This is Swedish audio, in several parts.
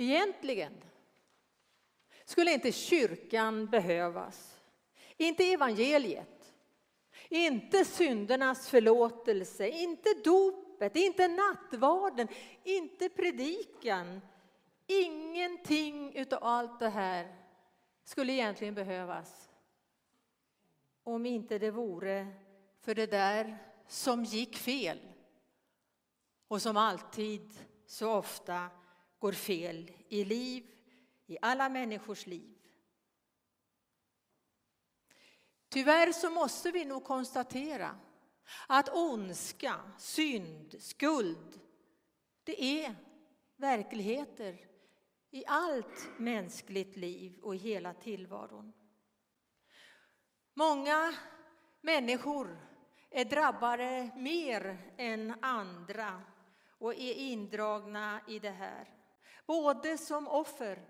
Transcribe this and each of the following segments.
Egentligen skulle inte kyrkan behövas, inte evangeliet, inte syndernas förlåtelse, inte dopet, inte nattvarden, inte predikan. Ingenting utav allt det här skulle egentligen behövas om inte det vore för det där som gick fel och som alltid så ofta går fel i liv, i alla människors liv. Tyvärr så måste vi nog konstatera att ondska, synd, skuld, det är verkligheter i allt mänskligt liv och i hela tillvaron. Många människor är drabbade mer än andra och är indragna i det här, både som offer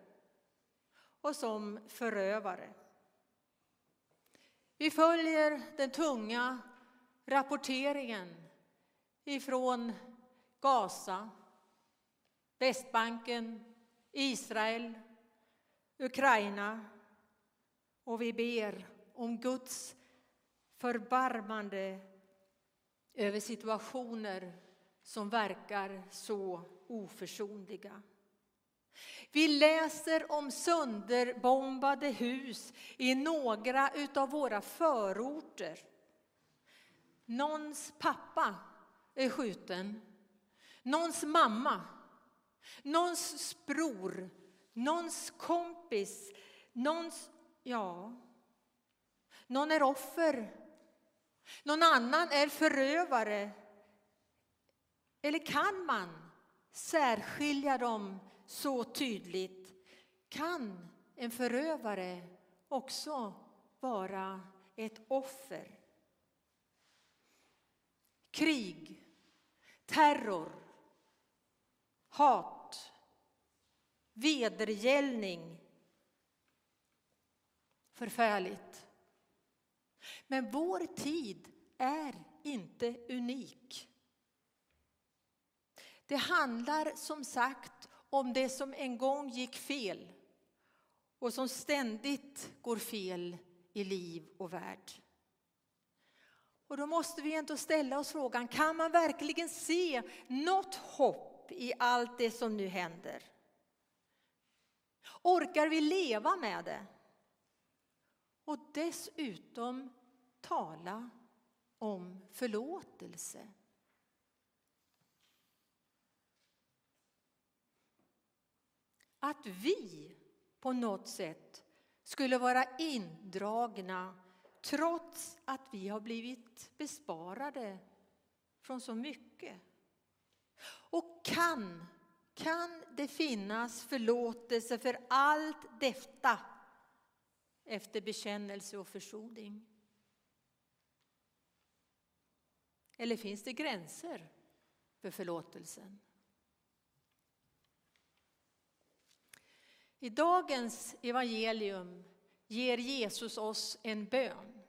och som förövare. Vi följer den tunga rapporteringen ifrån Gaza, Västbanken, Israel, Ukraina och vi ber om Guds förbarmande över situationer som verkar så oförsonliga. Vi läser om sönderbombade hus i några av våra förorter. Någons pappa är skjuten, någons mamma, någons bror, någons kompis, någons, ja, någon är offer, någon annan är förövare. Eller kan man särskilja dem så tydligt? Kan en förövare också vara ett offer? Krig, terror, hat, vedergällning. Förfärligt. Men vår tid är inte unik. Det handlar som sagt om det som en gång gick fel och som ständigt går fel i liv och värld. Och då måste vi ändå ställa oss frågan, kan man verkligen se något hopp i allt det som nu händer? Orkar vi leva med det? Och dessutom tala om förlåtelse. Att vi på något sätt skulle vara indragna trots att vi har blivit besparade från så mycket. Och kan, kan det finnas förlåtelse för allt detta efter bekännelse och försoning? Eller finns det gränser för förlåtelsen? I dagens evangelium ger Jesus oss en bön.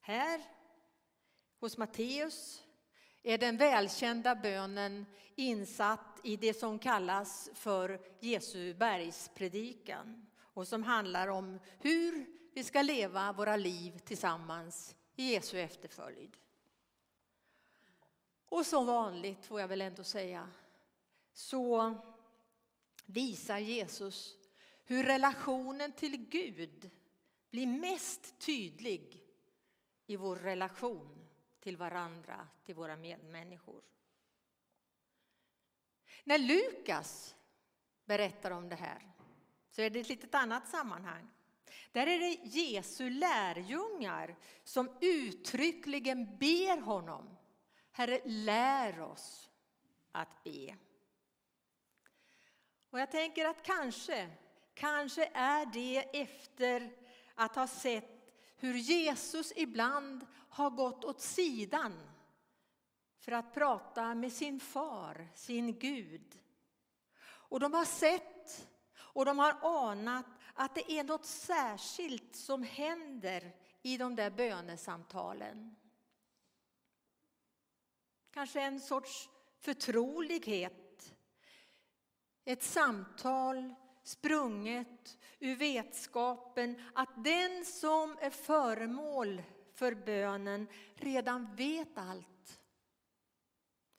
Här hos Matteus är den välkända bönen insatt i det som kallas för Jesu bergspredikan och som handlar om hur vi ska leva våra liv tillsammans i Jesu efterföljd. Och som vanligt, får jag väl ändå säga, så visar Jesus hur relationen till Gud blir mest tydlig i vår relation till varandra, till våra medmänniskor. När Lukas berättar om det här så är det ett litet annat sammanhang. Där är det Jesu lärjungar som uttryckligen ber honom Herre, lär oss att be. Och jag tänker att kanske, kanske är det efter att ha sett hur Jesus ibland har gått åt sidan för att prata med sin far, sin Gud. Och de har sett och de har anat att det är något särskilt som händer i de där bönesamtalen. Kanske en sorts förtrolighet ett samtal sprunget ur vetskapen att den som är föremål för bönen redan vet allt.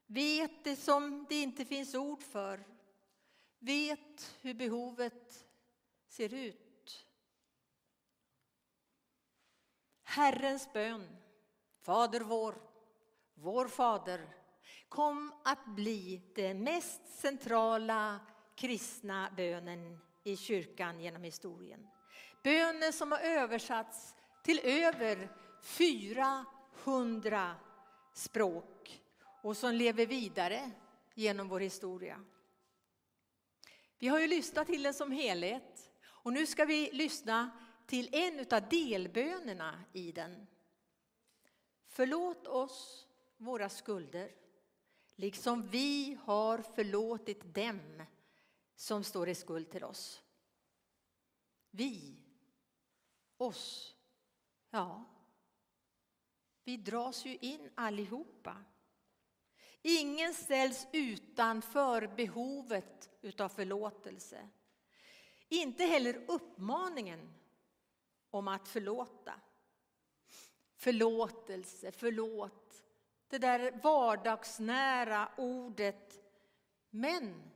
Vet det som det inte finns ord för. Vet hur behovet ser ut. Herrens bön, Fader vår, vår Fader, kom att bli det mest centrala kristna bönen i kyrkan genom historien. Bönen som har översatts till över 400 språk och som lever vidare genom vår historia. Vi har ju lyssnat till den som helhet och nu ska vi lyssna till en av delbönerna i den. Förlåt oss våra skulder, liksom vi har förlåtit dem som står i skuld till oss. Vi, oss, ja, vi dras ju in allihopa. Ingen ställs utanför behovet utav förlåtelse. Inte heller uppmaningen om att förlåta. Förlåtelse, förlåt. Det där vardagsnära ordet. Men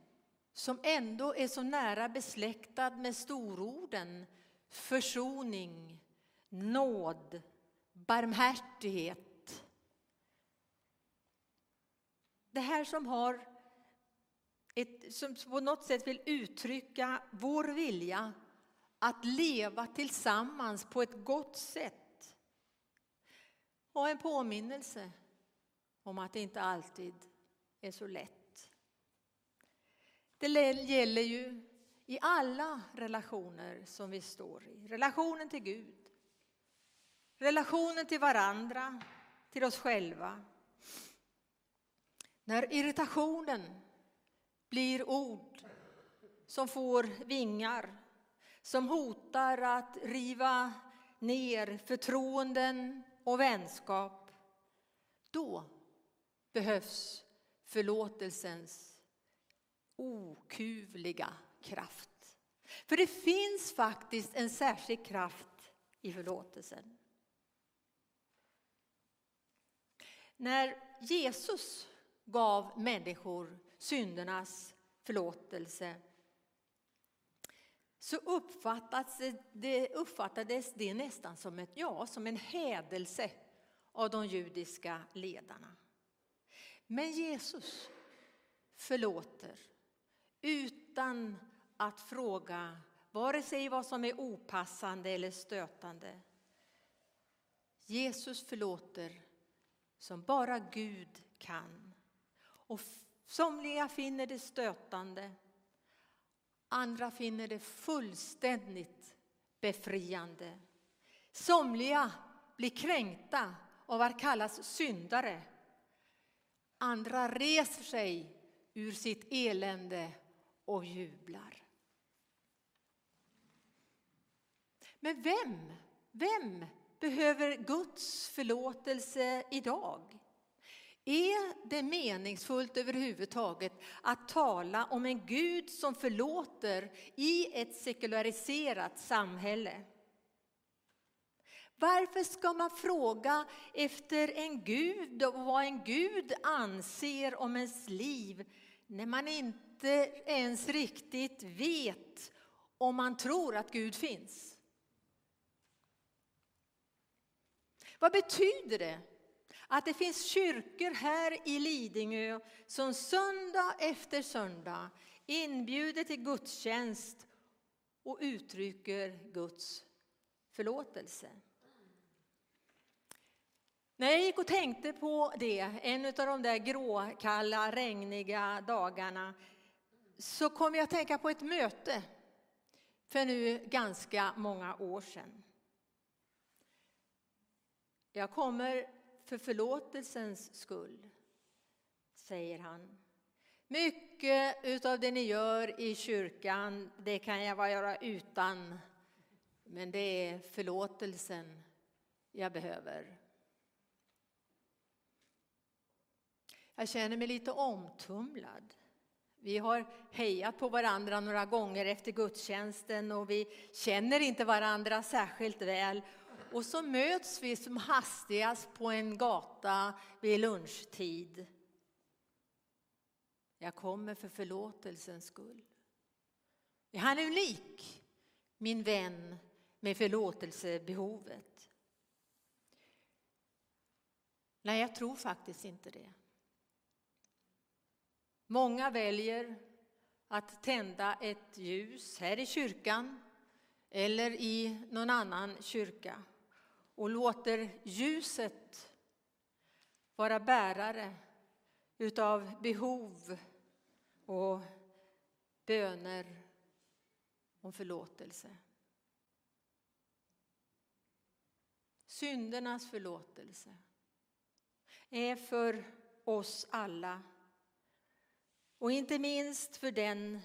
som ändå är så nära besläktad med stororden försoning, nåd, barmhärtighet. Det här som har ett, som på något sätt vill uttrycka vår vilja att leva tillsammans på ett gott sätt. Och en påminnelse om att det inte alltid är så lätt. Det gäller ju i alla relationer som vi står i. Relationen till Gud, relationen till varandra, till oss själva. När irritationen blir ord som får vingar, som hotar att riva ner förtroenden och vänskap, då behövs förlåtelsens okuvliga kraft. För det finns faktiskt en särskild kraft i förlåtelsen. När Jesus gav människor syndernas förlåtelse så uppfattades det, uppfattades det nästan som, ett, ja, som en hädelse av de judiska ledarna. Men Jesus förlåter utan att fråga vare sig vad som är opassande eller stötande. Jesus förlåter som bara Gud kan. Och somliga finner det stötande, andra finner det fullständigt befriande. Somliga blir kränkta av att kallas syndare. Andra reser sig ur sitt elände och jublar. Men vem, vem behöver Guds förlåtelse idag? Är det meningsfullt överhuvudtaget att tala om en Gud som förlåter i ett sekulariserat samhälle? Varför ska man fråga efter en Gud och vad en Gud anser om ens liv när man inte inte ens riktigt vet om man tror att Gud finns? Vad betyder det att det finns kyrkor här i Lidingö som söndag efter söndag inbjuder till gudstjänst och uttrycker Guds förlåtelse? När jag gick och tänkte på det en av de där gråkalla, regniga dagarna så kom jag att tänka på ett möte för nu ganska många år sedan. Jag kommer för förlåtelsens skull, säger han. Mycket av det ni gör i kyrkan, det kan jag bara göra utan. Men det är förlåtelsen jag behöver. Jag känner mig lite omtumlad. Vi har hejat på varandra några gånger efter gudstjänsten och vi känner inte varandra särskilt väl. Och så möts vi som hastigast på en gata vid lunchtid. Jag kommer för förlåtelsens skull. Är han unik, min vän med förlåtelsebehovet? Nej, jag tror faktiskt inte det. Många väljer att tända ett ljus här i kyrkan eller i någon annan kyrka och låter ljuset vara bärare utav behov och böner om förlåtelse. Syndernas förlåtelse är för oss alla och inte minst för den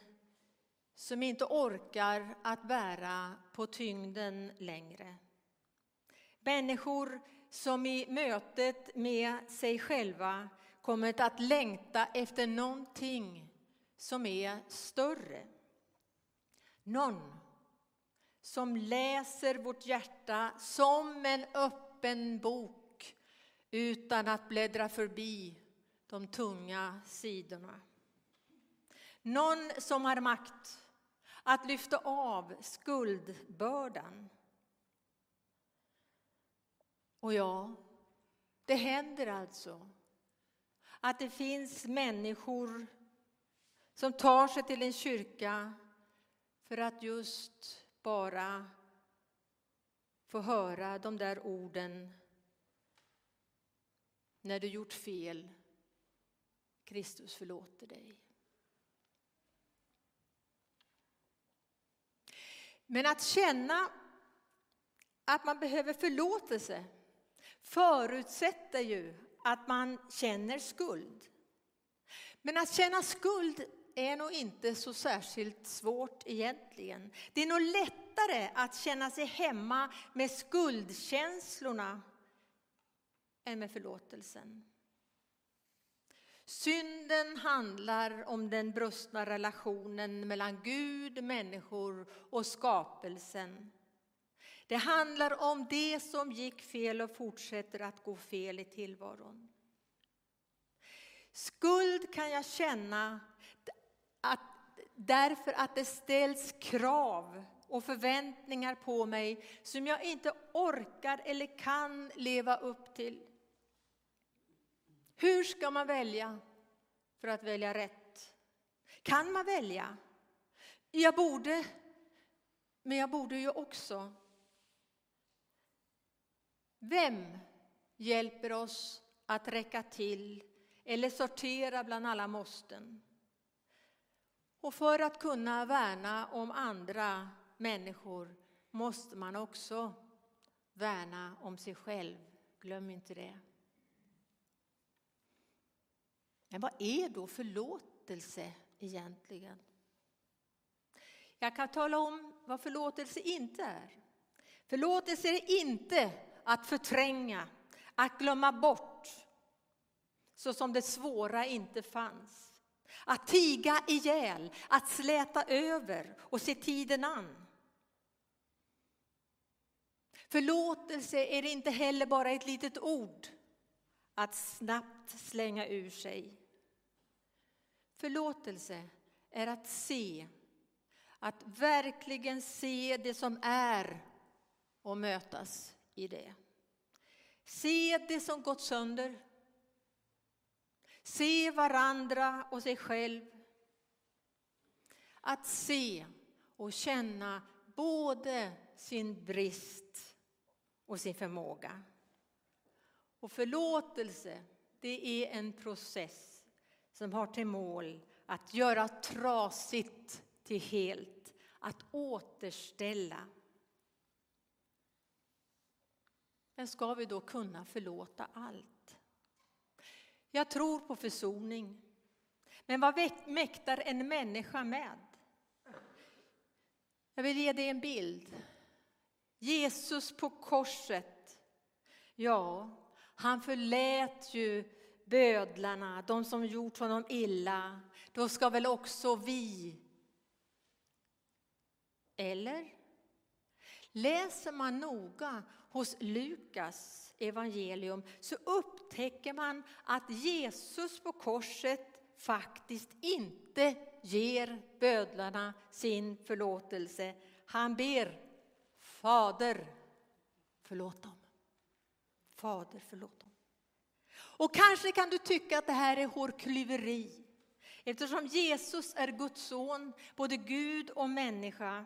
som inte orkar att bära på tyngden längre. Människor som i mötet med sig själva kommit att längta efter någonting som är större. Någon som läser vårt hjärta som en öppen bok utan att bläddra förbi de tunga sidorna. Någon som har makt att lyfta av skuldbördan. Och ja, det händer alltså att det finns människor som tar sig till en kyrka för att just bara få höra de där orden. När du gjort fel, Kristus förlåter dig. Men att känna att man behöver förlåtelse förutsätter ju att man känner skuld. Men att känna skuld är nog inte så särskilt svårt egentligen. Det är nog lättare att känna sig hemma med skuldkänslorna än med förlåtelsen. Synden handlar om den brustna relationen mellan Gud, människor och skapelsen. Det handlar om det som gick fel och fortsätter att gå fel i tillvaron. Skuld kan jag känna att, därför att det ställs krav och förväntningar på mig som jag inte orkar eller kan leva upp till. Hur ska man välja för att välja rätt? Kan man välja? Jag borde, men jag borde ju också. Vem hjälper oss att räcka till eller sortera bland alla måsten? Och för att kunna värna om andra människor måste man också värna om sig själv. Glöm inte det. Men vad är då förlåtelse egentligen? Jag kan tala om vad förlåtelse inte är. Förlåtelse är inte att förtränga, att glömma bort, så som det svåra inte fanns. Att tiga ihjäl, att släta över och se tiden an. Förlåtelse är inte heller bara ett litet ord att snabbt slänga ur sig. Förlåtelse är att se, att verkligen se det som är och mötas i det. Se det som gått sönder. Se varandra och sig själv. Att se och känna både sin brist och sin förmåga. Och förlåtelse, det är en process som har till mål att göra trasigt till helt, att återställa. Men ska vi då kunna förlåta allt? Jag tror på försoning. Men vad mäktar en människa med? Jag vill ge dig en bild. Jesus på korset. Ja, han förlät ju bödlarna, de som gjort honom illa, då ska väl också vi. Eller? Läser man noga hos Lukas evangelium så upptäcker man att Jesus på korset faktiskt inte ger bödlarna sin förlåtelse. Han ber Fader, förlåt dem. Fader, förlåt dem. Och kanske kan du tycka att det här är hårklyveri eftersom Jesus är Guds son, både Gud och människa.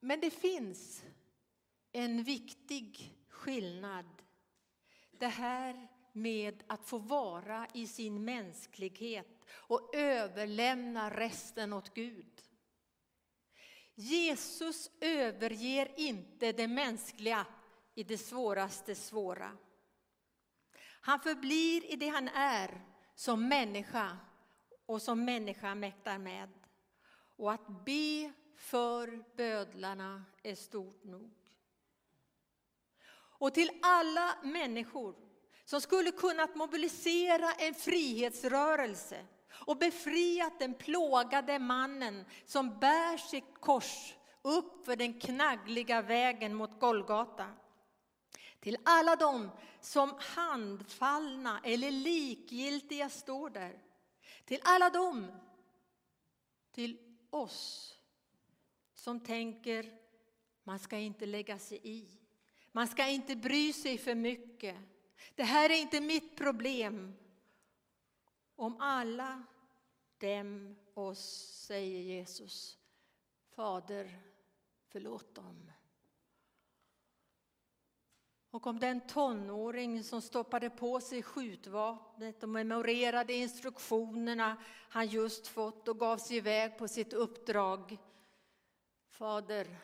Men det finns en viktig skillnad. Det här med att få vara i sin mänsklighet och överlämna resten åt Gud. Jesus överger inte det mänskliga i det svåraste svåra. Han förblir i det han är som människa och som människa mäktar med. Och att be för bödlarna är stort nog. Och till alla människor som skulle kunnat mobilisera en frihetsrörelse och befriat den plågade mannen som bär sitt kors upp för den knaggliga vägen mot Golgata. Till alla dem som handfallna eller likgiltiga står där. Till alla dem, till oss som tänker man ska inte lägga sig i. Man ska inte bry sig för mycket. Det här är inte mitt problem. Om alla dem oss, säger Jesus, Fader, förlåt dem. Och om den tonåring som stoppade på sig skjutvapnet och memorerade instruktionerna han just fått och gav sig iväg på sitt uppdrag. Fader,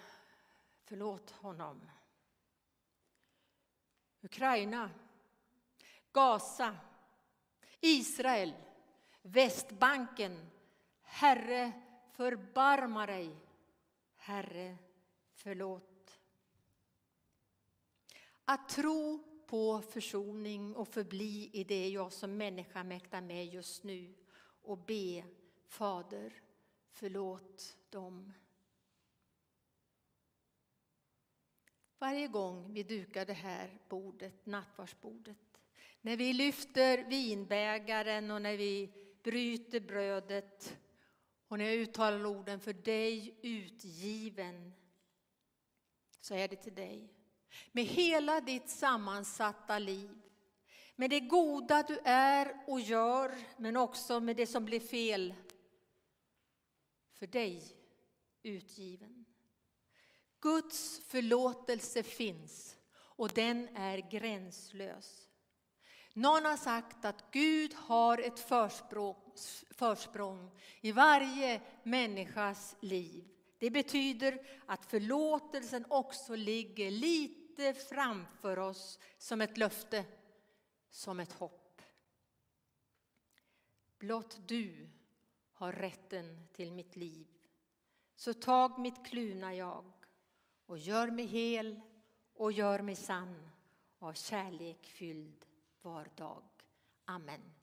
förlåt honom. Ukraina, Gaza, Israel, Västbanken. Herre, förbarma dig. Herre, förlåt. Att tro på försoning och förbli i det jag som människa mäktar med just nu och be Fader, förlåt dem. Varje gång vi dukar det här bordet, nattvardsbordet, när vi lyfter vinbägaren och när vi bryter brödet och när jag uttalar orden för dig utgiven, så är det till dig. Med hela ditt sammansatta liv, med det goda du är och gör, men också med det som blir fel. För dig utgiven. Guds förlåtelse finns och den är gränslös. Någon har sagt att Gud har ett försprång, försprång i varje människas liv. Det betyder att förlåtelsen också ligger lite framför oss som ett löfte, som ett hopp. Blott du har rätten till mitt liv. Så tag mitt kluna jag och gör mig hel och gör mig sann av kärlek fylld var dag. Amen.